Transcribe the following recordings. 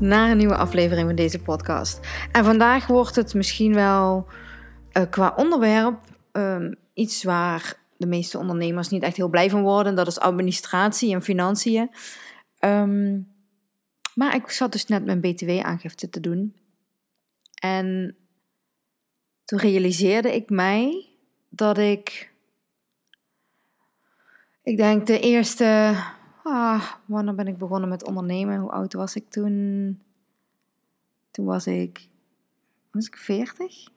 naar een nieuwe aflevering van deze podcast. En vandaag wordt het misschien wel uh, qua onderwerp um, iets waar de meeste ondernemers niet echt heel blij van worden. Dat is administratie en financiën. Um, maar ik zat dus net mijn BTW-aangifte te doen. En toen realiseerde ik mij dat ik, ik denk de eerste Ah, wanneer ben ik begonnen met ondernemen? Hoe oud was ik toen? Toen was ik, was ik 40?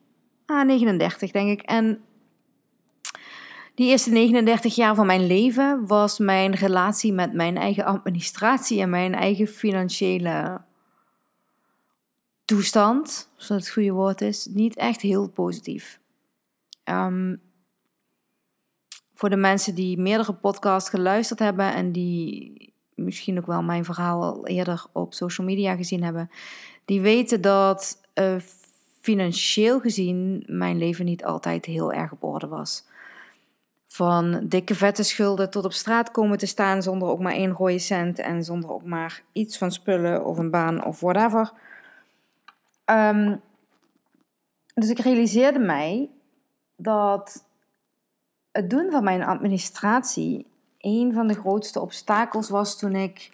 Ah, 39 denk ik. En die eerste 39 jaar van mijn leven was mijn relatie met mijn eigen administratie en mijn eigen financiële toestand, als dat het goede woord is, niet echt heel positief. Um, voor de mensen die meerdere podcasts geluisterd hebben en die misschien ook wel mijn verhaal al eerder op social media gezien hebben, die weten dat uh, financieel gezien mijn leven niet altijd heel erg op orde was. Van dikke vette schulden tot op straat komen te staan zonder ook maar één rode cent en zonder ook maar iets van spullen of een baan of whatever. Um, dus ik realiseerde mij dat het doen van mijn administratie een van de grootste obstakels was toen ik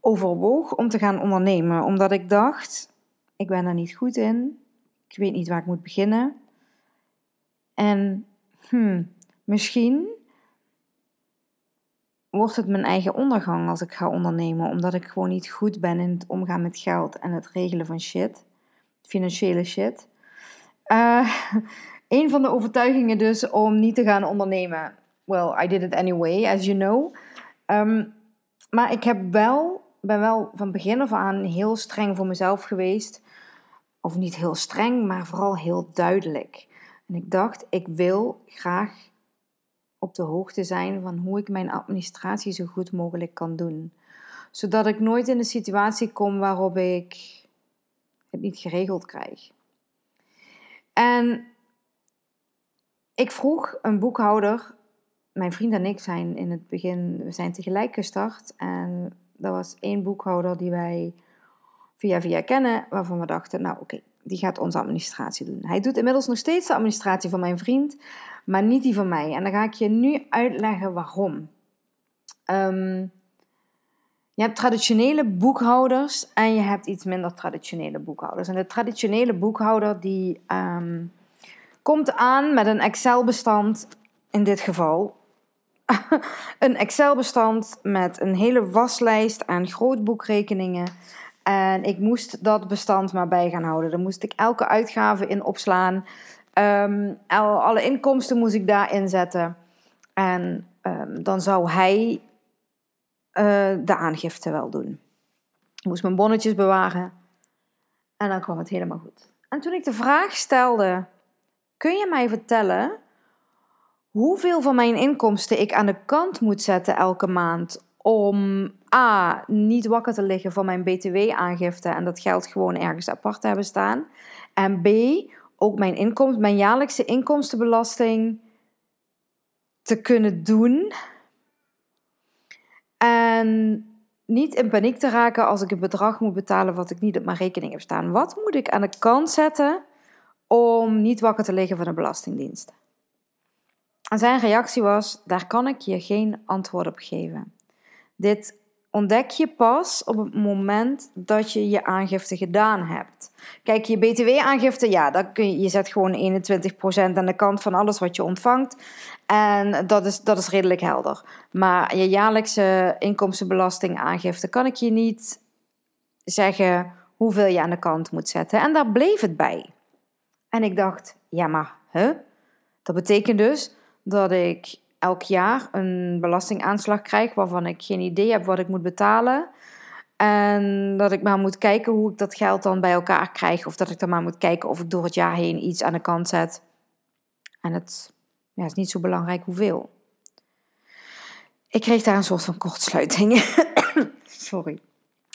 overwoog om te gaan ondernemen. Omdat ik dacht, ik ben er niet goed in. Ik weet niet waar ik moet beginnen. En hmm, misschien wordt het mijn eigen ondergang als ik ga ondernemen. Omdat ik gewoon niet goed ben in het omgaan met geld en het regelen van shit. Financiële shit. Uh, een van de overtuigingen dus om niet te gaan ondernemen. Well, I did it anyway, as you know. Um, maar ik heb wel, ben wel van begin af aan heel streng voor mezelf geweest. Of niet heel streng, maar vooral heel duidelijk. En ik dacht, ik wil graag op de hoogte zijn van hoe ik mijn administratie zo goed mogelijk kan doen. Zodat ik nooit in een situatie kom waarop ik het niet geregeld krijg. En ik vroeg een boekhouder. Mijn vriend en ik zijn in het begin, we zijn tegelijk gestart. En dat was één boekhouder die wij via via kennen, waarvan we dachten, nou oké, die gaat onze administratie doen. Hij doet inmiddels nog steeds de administratie van mijn vriend, maar niet die van mij. En dan ga ik je nu uitleggen waarom. Um, je hebt traditionele boekhouders en je hebt iets minder traditionele boekhouders. En de traditionele boekhouder die um, komt aan met een Excel-bestand, in dit geval. een Excel-bestand met een hele waslijst aan grootboekrekeningen. En ik moest dat bestand maar bij gaan houden. Daar moest ik elke uitgave in opslaan. Um, alle inkomsten moest ik daarin zetten. En um, dan zou hij uh, de aangifte wel doen. Ik moest mijn bonnetjes bewaren. En dan kwam het helemaal goed. En toen ik de vraag stelde Kun je mij vertellen hoeveel van mijn inkomsten ik aan de kant moet zetten elke maand om A. niet wakker te liggen van mijn BTW-aangifte en dat geld gewoon ergens apart te hebben staan. En B. ook mijn, inkomsten, mijn jaarlijkse inkomstenbelasting te kunnen doen. En niet in paniek te raken als ik een bedrag moet betalen wat ik niet op mijn rekening heb staan. Wat moet ik aan de kant zetten om niet wakker te liggen van de Belastingdienst. En zijn reactie was: daar kan ik je geen antwoord op geven. Dit ontdek je pas op het moment dat je je aangifte gedaan hebt. Kijk, je BTW-aangifte, ja, dat kun je, je zet gewoon 21% aan de kant van alles wat je ontvangt. En dat is, dat is redelijk helder. Maar je jaarlijkse inkomstenbelastingaangifte kan ik je niet zeggen hoeveel je aan de kant moet zetten. En daar bleef het bij. En ik dacht, ja maar, hè? Dat betekent dus dat ik elk jaar een belastingaanslag krijg waarvan ik geen idee heb wat ik moet betalen. En dat ik maar moet kijken hoe ik dat geld dan bij elkaar krijg. Of dat ik dan maar moet kijken of ik door het jaar heen iets aan de kant zet. En het ja, is niet zo belangrijk hoeveel. Ik kreeg daar een soort van kortsluiting. Sorry.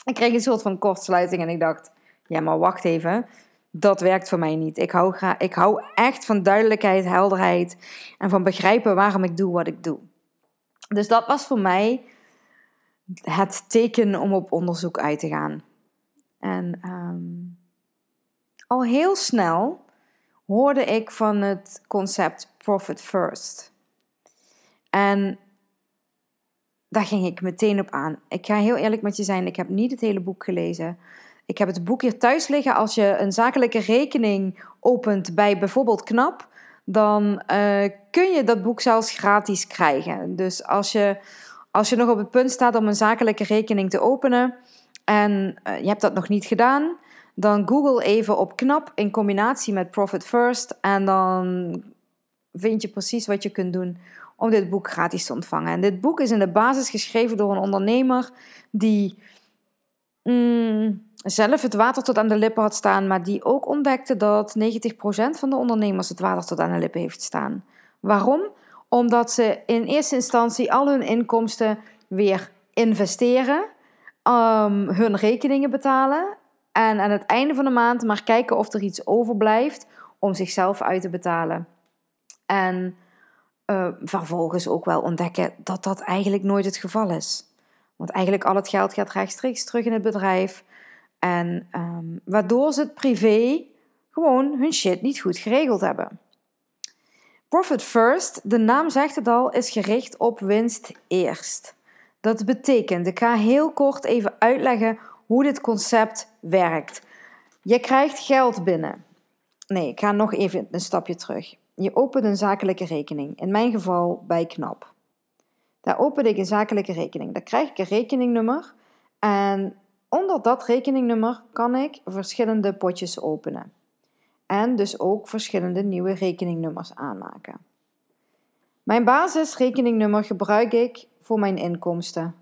Ik kreeg een soort van kortsluiting en ik dacht, ja maar wacht even. Dat werkt voor mij niet. Ik hou, ik hou echt van duidelijkheid, helderheid en van begrijpen waarom ik doe wat ik doe. Dus dat was voor mij het teken om op onderzoek uit te gaan. En um, al heel snel hoorde ik van het concept Profit First. En daar ging ik meteen op aan. Ik ga heel eerlijk met je zijn, ik heb niet het hele boek gelezen. Ik heb het boek hier thuis liggen. Als je een zakelijke rekening opent bij bijvoorbeeld KNAP, dan uh, kun je dat boek zelfs gratis krijgen. Dus als je, als je nog op het punt staat om een zakelijke rekening te openen en uh, je hebt dat nog niet gedaan, dan Google even op KNAP in combinatie met Profit First en dan vind je precies wat je kunt doen om dit boek gratis te ontvangen. En dit boek is in de basis geschreven door een ondernemer die mm, zelf het water tot aan de lippen had staan, maar die ook ontdekte dat 90% van de ondernemers het water tot aan de lippen heeft staan. Waarom? Omdat ze in eerste instantie al hun inkomsten weer investeren, um, hun rekeningen betalen en aan het einde van de maand maar kijken of er iets overblijft om zichzelf uit te betalen. En uh, vervolgens ook wel ontdekken dat dat eigenlijk nooit het geval is. Want eigenlijk al het geld gaat rechtstreeks terug in het bedrijf. En um, waardoor ze het privé gewoon hun shit niet goed geregeld hebben. Profit First, de naam zegt het al, is gericht op winst eerst. Dat betekent, ik ga heel kort even uitleggen hoe dit concept werkt. Je krijgt geld binnen. Nee, ik ga nog even een stapje terug. Je opent een zakelijke rekening, in mijn geval bij KNAP. Daar open ik een zakelijke rekening. Daar krijg ik een rekeningnummer en onder dat rekeningnummer kan ik verschillende potjes openen. En dus ook verschillende nieuwe rekeningnummers aanmaken. Mijn basisrekeningnummer gebruik ik voor mijn inkomsten.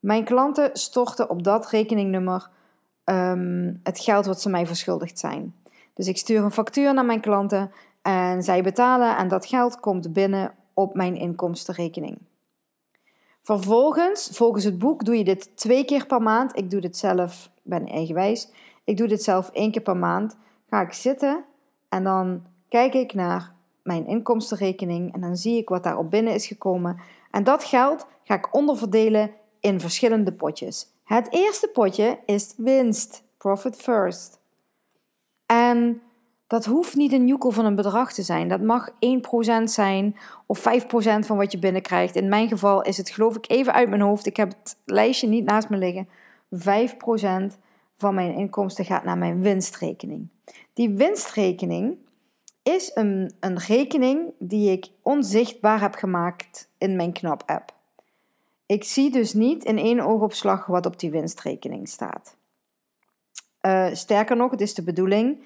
Mijn klanten storten op dat rekeningnummer um, het geld wat ze mij verschuldigd zijn. Dus ik stuur een factuur naar mijn klanten en zij betalen en dat geld komt binnen op mijn inkomstenrekening. Vervolgens, volgens het boek, doe je dit twee keer per maand. Ik doe dit zelf, ik ben eigenwijs. Ik doe dit zelf één keer per maand. Ga ik zitten en dan kijk ik naar mijn inkomstenrekening en dan zie ik wat daarop binnen is gekomen. En dat geld ga ik onderverdelen in verschillende potjes. Het eerste potje is winst, profit first. En dat hoeft niet een joekel van een bedrag te zijn. Dat mag 1% zijn of 5% van wat je binnenkrijgt. In mijn geval is het, geloof ik, even uit mijn hoofd. Ik heb het lijstje niet naast me liggen. 5% van mijn inkomsten gaat naar mijn winstrekening. Die winstrekening is een, een rekening die ik onzichtbaar heb gemaakt in mijn KNAP-app. Ik zie dus niet in één oogopslag wat op die winstrekening staat. Uh, sterker nog, het is de bedoeling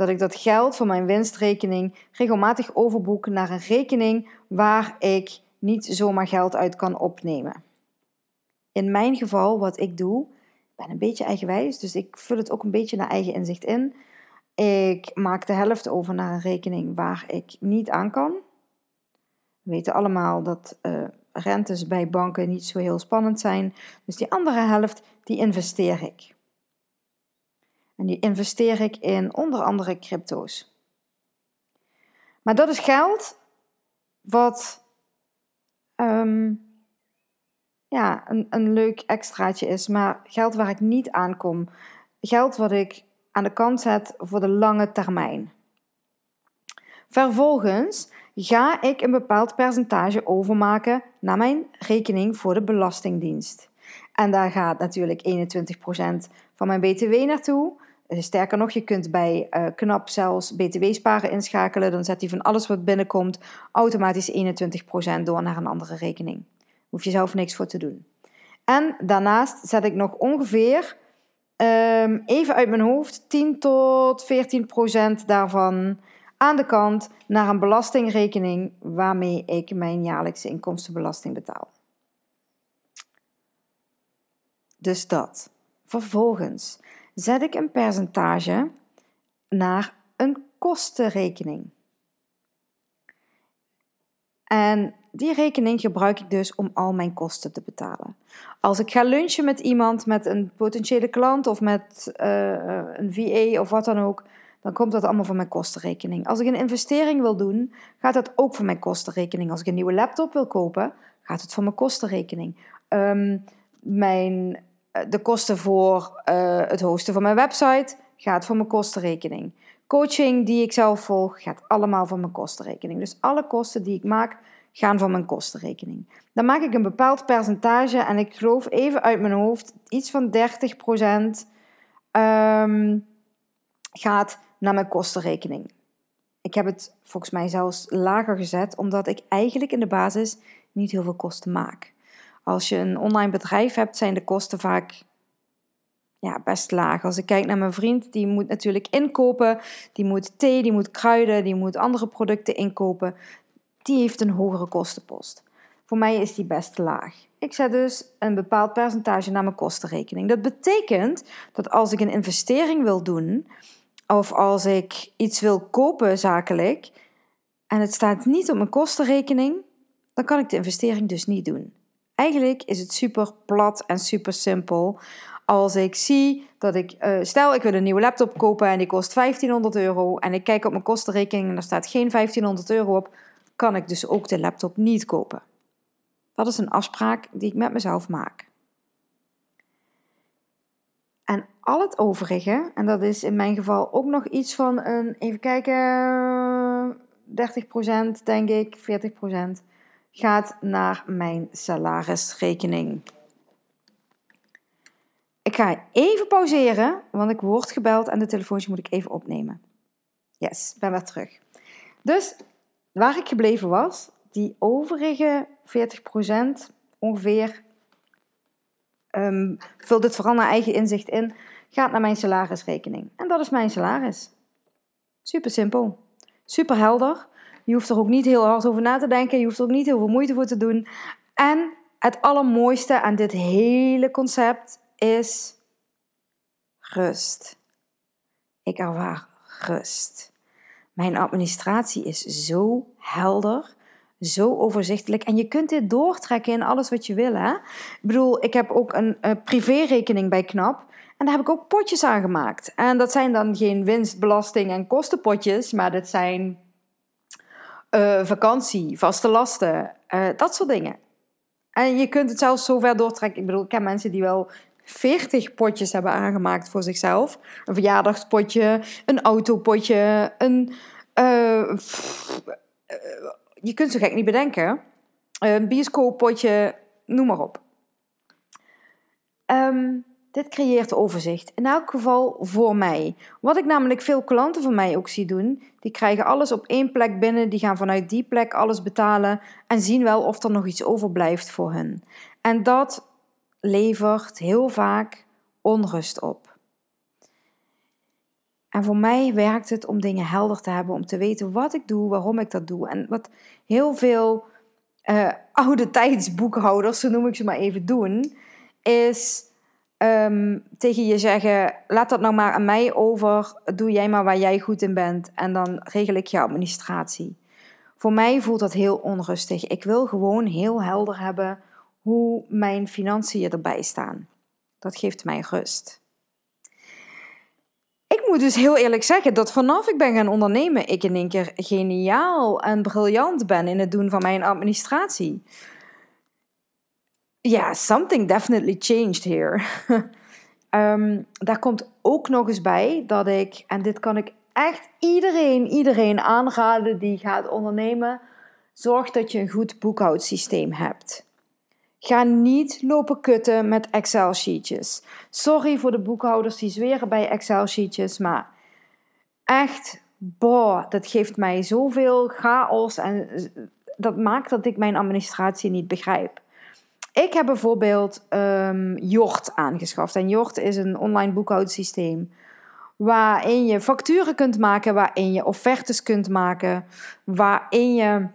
dat ik dat geld van mijn winstrekening regelmatig overboek naar een rekening waar ik niet zomaar geld uit kan opnemen. In mijn geval, wat ik doe, ik ben een beetje eigenwijs, dus ik vul het ook een beetje naar eigen inzicht in. Ik maak de helft over naar een rekening waar ik niet aan kan. We weten allemaal dat uh, rentes bij banken niet zo heel spannend zijn. Dus die andere helft, die investeer ik. En die investeer ik in onder andere crypto's. Maar dat is geld wat um, ja, een, een leuk extraatje is, maar geld waar ik niet aankom. Geld wat ik aan de kant zet voor de lange termijn. Vervolgens ga ik een bepaald percentage overmaken naar mijn rekening voor de Belastingdienst. En daar gaat natuurlijk 21% van mijn BTW naartoe. Eh, sterker nog, je kunt bij uh, KNAP zelfs BTW-sparen inschakelen. Dan zet hij van alles wat binnenkomt automatisch 21% door naar een andere rekening. Hoef je zelf niks voor te doen. En daarnaast zet ik nog ongeveer, um, even uit mijn hoofd, 10 tot 14% daarvan aan de kant naar een belastingrekening waarmee ik mijn jaarlijkse inkomstenbelasting betaal. Dus dat. Vervolgens zet ik een percentage naar een kostenrekening. En die rekening gebruik ik dus om al mijn kosten te betalen. Als ik ga lunchen met iemand, met een potentiële klant of met uh, een VA of wat dan ook, dan komt dat allemaal van mijn kostenrekening. Als ik een investering wil doen, gaat dat ook van mijn kostenrekening. Als ik een nieuwe laptop wil kopen, gaat het van mijn kostenrekening. Um, mijn, eh, de kosten voor uh, het hosten van mijn website gaat van mijn kostenrekening. Coaching die ik zelf volg, gaat allemaal van mijn kostenrekening. Dus alle kosten die ik maak, gaan van mijn kostenrekening. Dan maak ik een bepaald percentage en ik geloof even uit mijn hoofd, iets van 30% um, gaat naar mijn kostenrekening. Ik heb het volgens mij zelfs lager gezet, omdat ik eigenlijk in de basis niet heel veel kosten maak. Als je een online bedrijf hebt, zijn de kosten vaak ja, best laag. Als ik kijk naar mijn vriend, die moet natuurlijk inkopen. Die moet thee, die moet kruiden, die moet andere producten inkopen. Die heeft een hogere kostenpost. Voor mij is die best laag. Ik zet dus een bepaald percentage naar mijn kostenrekening. Dat betekent dat als ik een investering wil doen, of als ik iets wil kopen zakelijk, en het staat niet op mijn kostenrekening, dan kan ik de investering dus niet doen. Eigenlijk is het super plat en super simpel. Als ik zie dat ik, uh, stel ik wil een nieuwe laptop kopen en die kost 1500 euro en ik kijk op mijn kostenrekening en er staat geen 1500 euro op, kan ik dus ook de laptop niet kopen. Dat is een afspraak die ik met mezelf maak. En al het overige, en dat is in mijn geval ook nog iets van een, even kijken, 30% denk ik, 40%, gaat naar mijn salarisrekening. Ik ga even pauzeren, want ik word gebeld en de telefoontje moet ik even opnemen. Yes, ben weer terug. Dus waar ik gebleven was, die overige 40% ongeveer, um, vul dit vooral naar eigen inzicht in, gaat naar mijn salarisrekening. En dat is mijn salaris. Super simpel. Super helder. Je hoeft er ook niet heel hard over na te denken. Je hoeft er ook niet heel veel moeite voor te doen. En het allermooiste aan dit hele concept is rust. Ik ervaar rust. Mijn administratie is zo helder, zo overzichtelijk. En je kunt dit doortrekken in alles wat je wil. Hè? Ik bedoel, ik heb ook een, een privérekening bij KNAP. En daar heb ik ook potjes aan gemaakt. En dat zijn dan geen winstbelasting en kostenpotjes, maar dat zijn uh, vakantie, vaste lasten, uh, dat soort dingen. En je kunt het zelfs zo ver doortrekken. Ik bedoel, ik ken mensen die wel 40 potjes hebben aangemaakt voor zichzelf. Een verjaardagspotje, een autopotje, een. Uh, je kunt zo gek niet bedenken. Een bioscooppotje, noem maar op. Um, dit creëert overzicht. In elk geval voor mij. Wat ik namelijk veel klanten van mij ook zie doen, die krijgen alles op één plek binnen, die gaan vanuit die plek alles betalen en zien wel of er nog iets overblijft voor hun. En dat levert heel vaak onrust op. En voor mij werkt het om dingen helder te hebben, om te weten wat ik doe, waarom ik dat doe. En wat heel veel uh, oude tijdsboekhouders, zo noem ik ze maar even, doen, is um, tegen je zeggen: laat dat nou maar aan mij over, doe jij maar waar jij goed in bent en dan regel ik je administratie. Voor mij voelt dat heel onrustig. Ik wil gewoon heel helder hebben hoe mijn financiën erbij staan. Dat geeft mij rust. Ik moet dus heel eerlijk zeggen dat vanaf ik ben gaan ondernemen, ik in één keer geniaal en briljant ben in het doen van mijn administratie. Ja, something definitely changed here. um, daar komt ook nog eens bij dat ik, en dit kan ik echt iedereen, iedereen aanraden die gaat ondernemen, zorg dat je een goed boekhoudsysteem hebt. Ga niet lopen kutten met Excel-sheetjes. Sorry voor de boekhouders die zweren bij Excel-sheetjes, maar echt, boah, dat geeft mij zoveel chaos en dat maakt dat ik mijn administratie niet begrijp. Ik heb bijvoorbeeld um, Jort aangeschaft. En Jort is een online boekhoudsysteem waarin je facturen kunt maken, waarin je offertes kunt maken, waarin je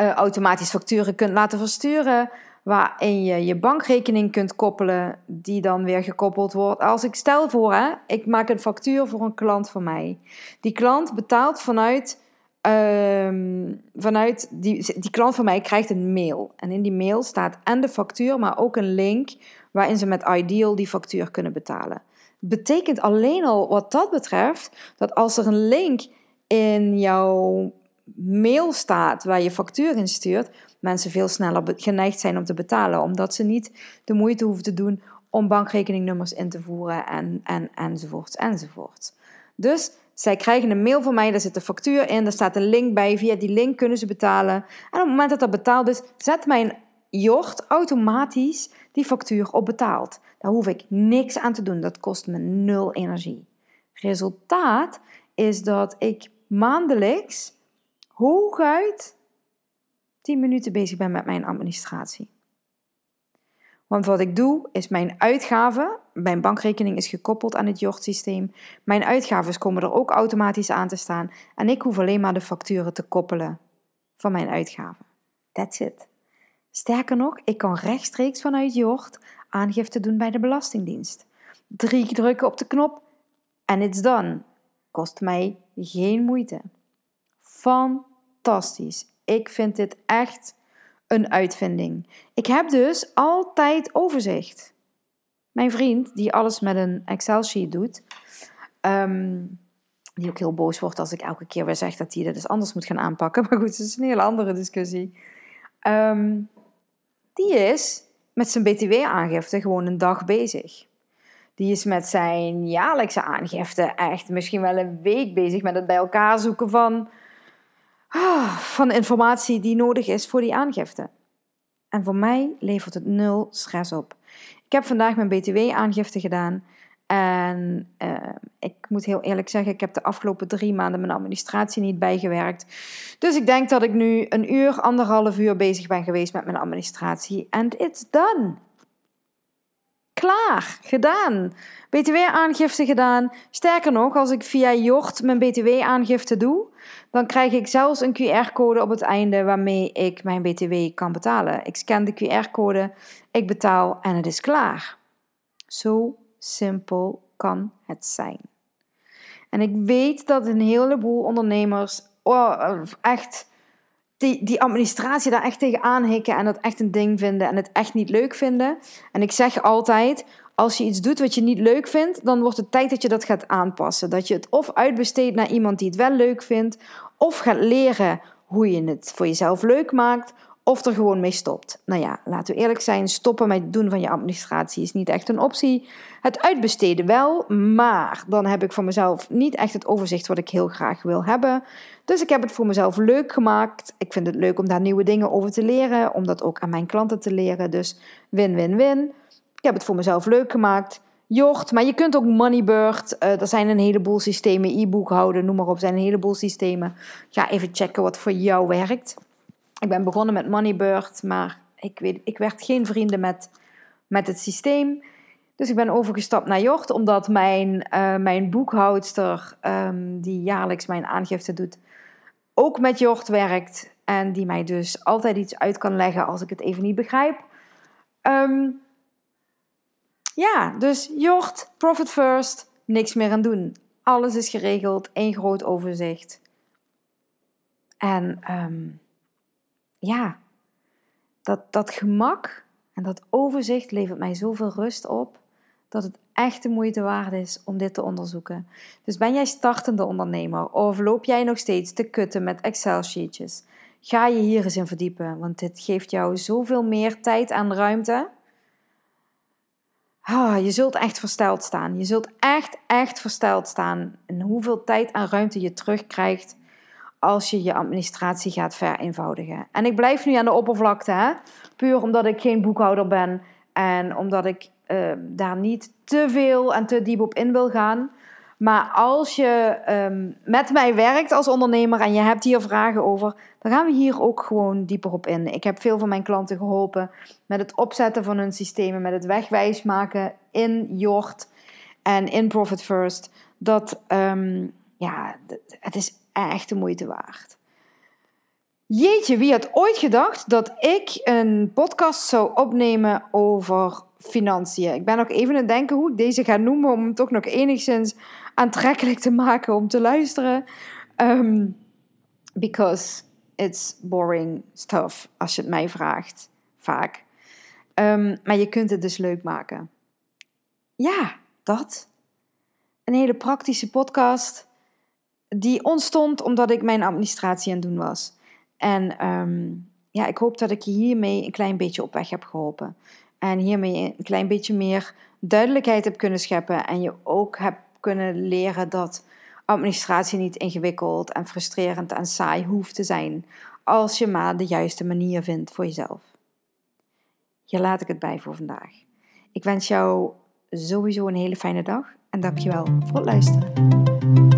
uh, automatisch facturen kunt laten versturen, waarin je je bankrekening kunt koppelen, die dan weer gekoppeld wordt. Als ik stel voor, hè, ik maak een factuur voor een klant van mij. Die klant betaalt vanuit, ehm, vanuit die, die klant van mij krijgt een mail. En in die mail staat en de factuur, maar ook een link waarin ze met Ideal die factuur kunnen betalen. Betekent alleen al wat dat betreft dat als er een link in jouw mail staat waar je factuur in stuurt, mensen veel sneller geneigd zijn om te betalen, omdat ze niet de moeite hoeven te doen om bankrekeningnummers in te voeren en, en, enzovoorts enzovoorts. Dus zij krijgen een mail van mij, daar zit de factuur in, daar staat een link bij. Via die link kunnen ze betalen. En op het moment dat dat betaald is, zet mijn Jort automatisch die factuur op betaald. Daar hoef ik niks aan te doen. Dat kost me nul energie. Resultaat is dat ik maandelijks hooguit 10 minuten bezig ben met mijn administratie. Want wat ik doe, is mijn uitgaven, mijn bankrekening is gekoppeld aan het Jort-systeem. Mijn uitgaven komen er ook automatisch aan te staan. En ik hoef alleen maar de facturen te koppelen van mijn uitgaven. That's it. Sterker nog, ik kan rechtstreeks vanuit Jort aangifte doen bij de Belastingdienst. Drie drukken op de knop en it's done. Kost mij geen moeite. Fantastisch. Ik vind dit echt een uitvinding. Ik heb dus altijd overzicht. Mijn vriend, die alles met een Excel-sheet doet, ehm, die ook heel boos wordt als ik elke keer weer zeg dat hij dat dus anders moet gaan aanpakken. Maar goed, dat is een hele andere discussie. Ehm, die is met zijn BTW-aangifte gewoon een dag bezig. Die is met zijn jaarlijkse aangifte echt misschien wel een week bezig met het bij elkaar zoeken van Ah, van informatie die nodig is voor die aangifte. En voor mij levert het nul stress op. Ik heb vandaag mijn BTW-aangifte gedaan. En uh, ik moet heel eerlijk zeggen, ik heb de afgelopen drie maanden mijn administratie niet bijgewerkt. Dus ik denk dat ik nu een uur, anderhalf uur bezig ben geweest met mijn administratie. And it's done. Klaar, gedaan. BTW-aangifte gedaan. Sterker nog, als ik via Jort mijn BTW-aangifte doe, dan krijg ik zelfs een QR-code op het einde waarmee ik mijn BTW kan betalen. Ik scan de QR-code, ik betaal en het is klaar. Zo simpel kan het zijn. En ik weet dat een heleboel ondernemers oh, echt die, die administratie daar echt tegen aanhikken en dat echt een ding vinden en het echt niet leuk vinden. En ik zeg altijd, als je iets doet wat je niet leuk vindt, dan wordt het tijd dat je dat gaat aanpassen. Dat je het of uitbesteedt naar iemand die het wel leuk vindt, of gaat leren hoe je het voor jezelf leuk maakt, of er gewoon mee stopt. Nou ja, laten we eerlijk zijn, stoppen met het doen van je administratie is niet echt een optie. Het uitbesteden wel, maar dan heb ik voor mezelf niet echt het overzicht wat ik heel graag wil hebben. Dus ik heb het voor mezelf leuk gemaakt. Ik vind het leuk om daar nieuwe dingen over te leren, om dat ook aan mijn klanten te leren. Dus win-win-win. Ik heb het voor mezelf leuk gemaakt. Jort, maar je kunt ook Moneybird. Uh, er zijn een heleboel systemen, e-boekhouden, noem maar op. Er zijn een heleboel systemen. Ga even checken wat voor jou werkt. Ik ben begonnen met Moneybird, maar ik, weet, ik werd geen vrienden met, met het systeem. Dus ik ben overgestapt naar Jort, omdat mijn, uh, mijn boekhoudster, um, die jaarlijks mijn aangifte doet, ook met Jort werkt. En die mij dus altijd iets uit kan leggen als ik het even niet begrijp. Um, ja, dus Jort, profit first, niks meer aan doen. Alles is geregeld, één groot overzicht. En um, ja, dat, dat gemak en dat overzicht levert mij zoveel rust op dat het echt de moeite waard is om dit te onderzoeken. Dus ben jij startende ondernemer of loop jij nog steeds te kutten met Excel-sheetjes? Ga je hier eens in verdiepen, want dit geeft jou zoveel meer tijd en ruimte. Ah, je zult echt versteld staan. Je zult echt, echt versteld staan in hoeveel tijd en ruimte je terugkrijgt als je je administratie gaat vereenvoudigen. En ik blijf nu aan de oppervlakte, hè? puur omdat ik geen boekhouder ben en omdat ik uh, daar niet te veel en te diep op in wil gaan. Maar als je um, met mij werkt als ondernemer en je hebt hier vragen over, dan gaan we hier ook gewoon dieper op in. Ik heb veel van mijn klanten geholpen met het opzetten van hun systemen, met het wegwijs maken in Jort en in Profit First. Dat, um, ja, het is echt de moeite waard. Jeetje, wie had ooit gedacht dat ik een podcast zou opnemen over financiën? Ik ben nog even aan het denken hoe ik deze ga noemen om hem toch nog enigszins aantrekkelijk te maken om te luisteren. Um, because it's boring stuff, als je het mij vraagt, vaak. Um, maar je kunt het dus leuk maken. Ja, dat. Een hele praktische podcast die ontstond omdat ik mijn administratie aan het doen was. En um, ja, ik hoop dat ik je hiermee een klein beetje op weg heb geholpen. En hiermee een klein beetje meer duidelijkheid heb kunnen scheppen. En je ook hebt kunnen leren dat administratie niet ingewikkeld en frustrerend en saai hoeft te zijn. Als je maar de juiste manier vindt voor jezelf. Hier laat ik het bij voor vandaag. Ik wens jou sowieso een hele fijne dag en dankjewel voor het luisteren.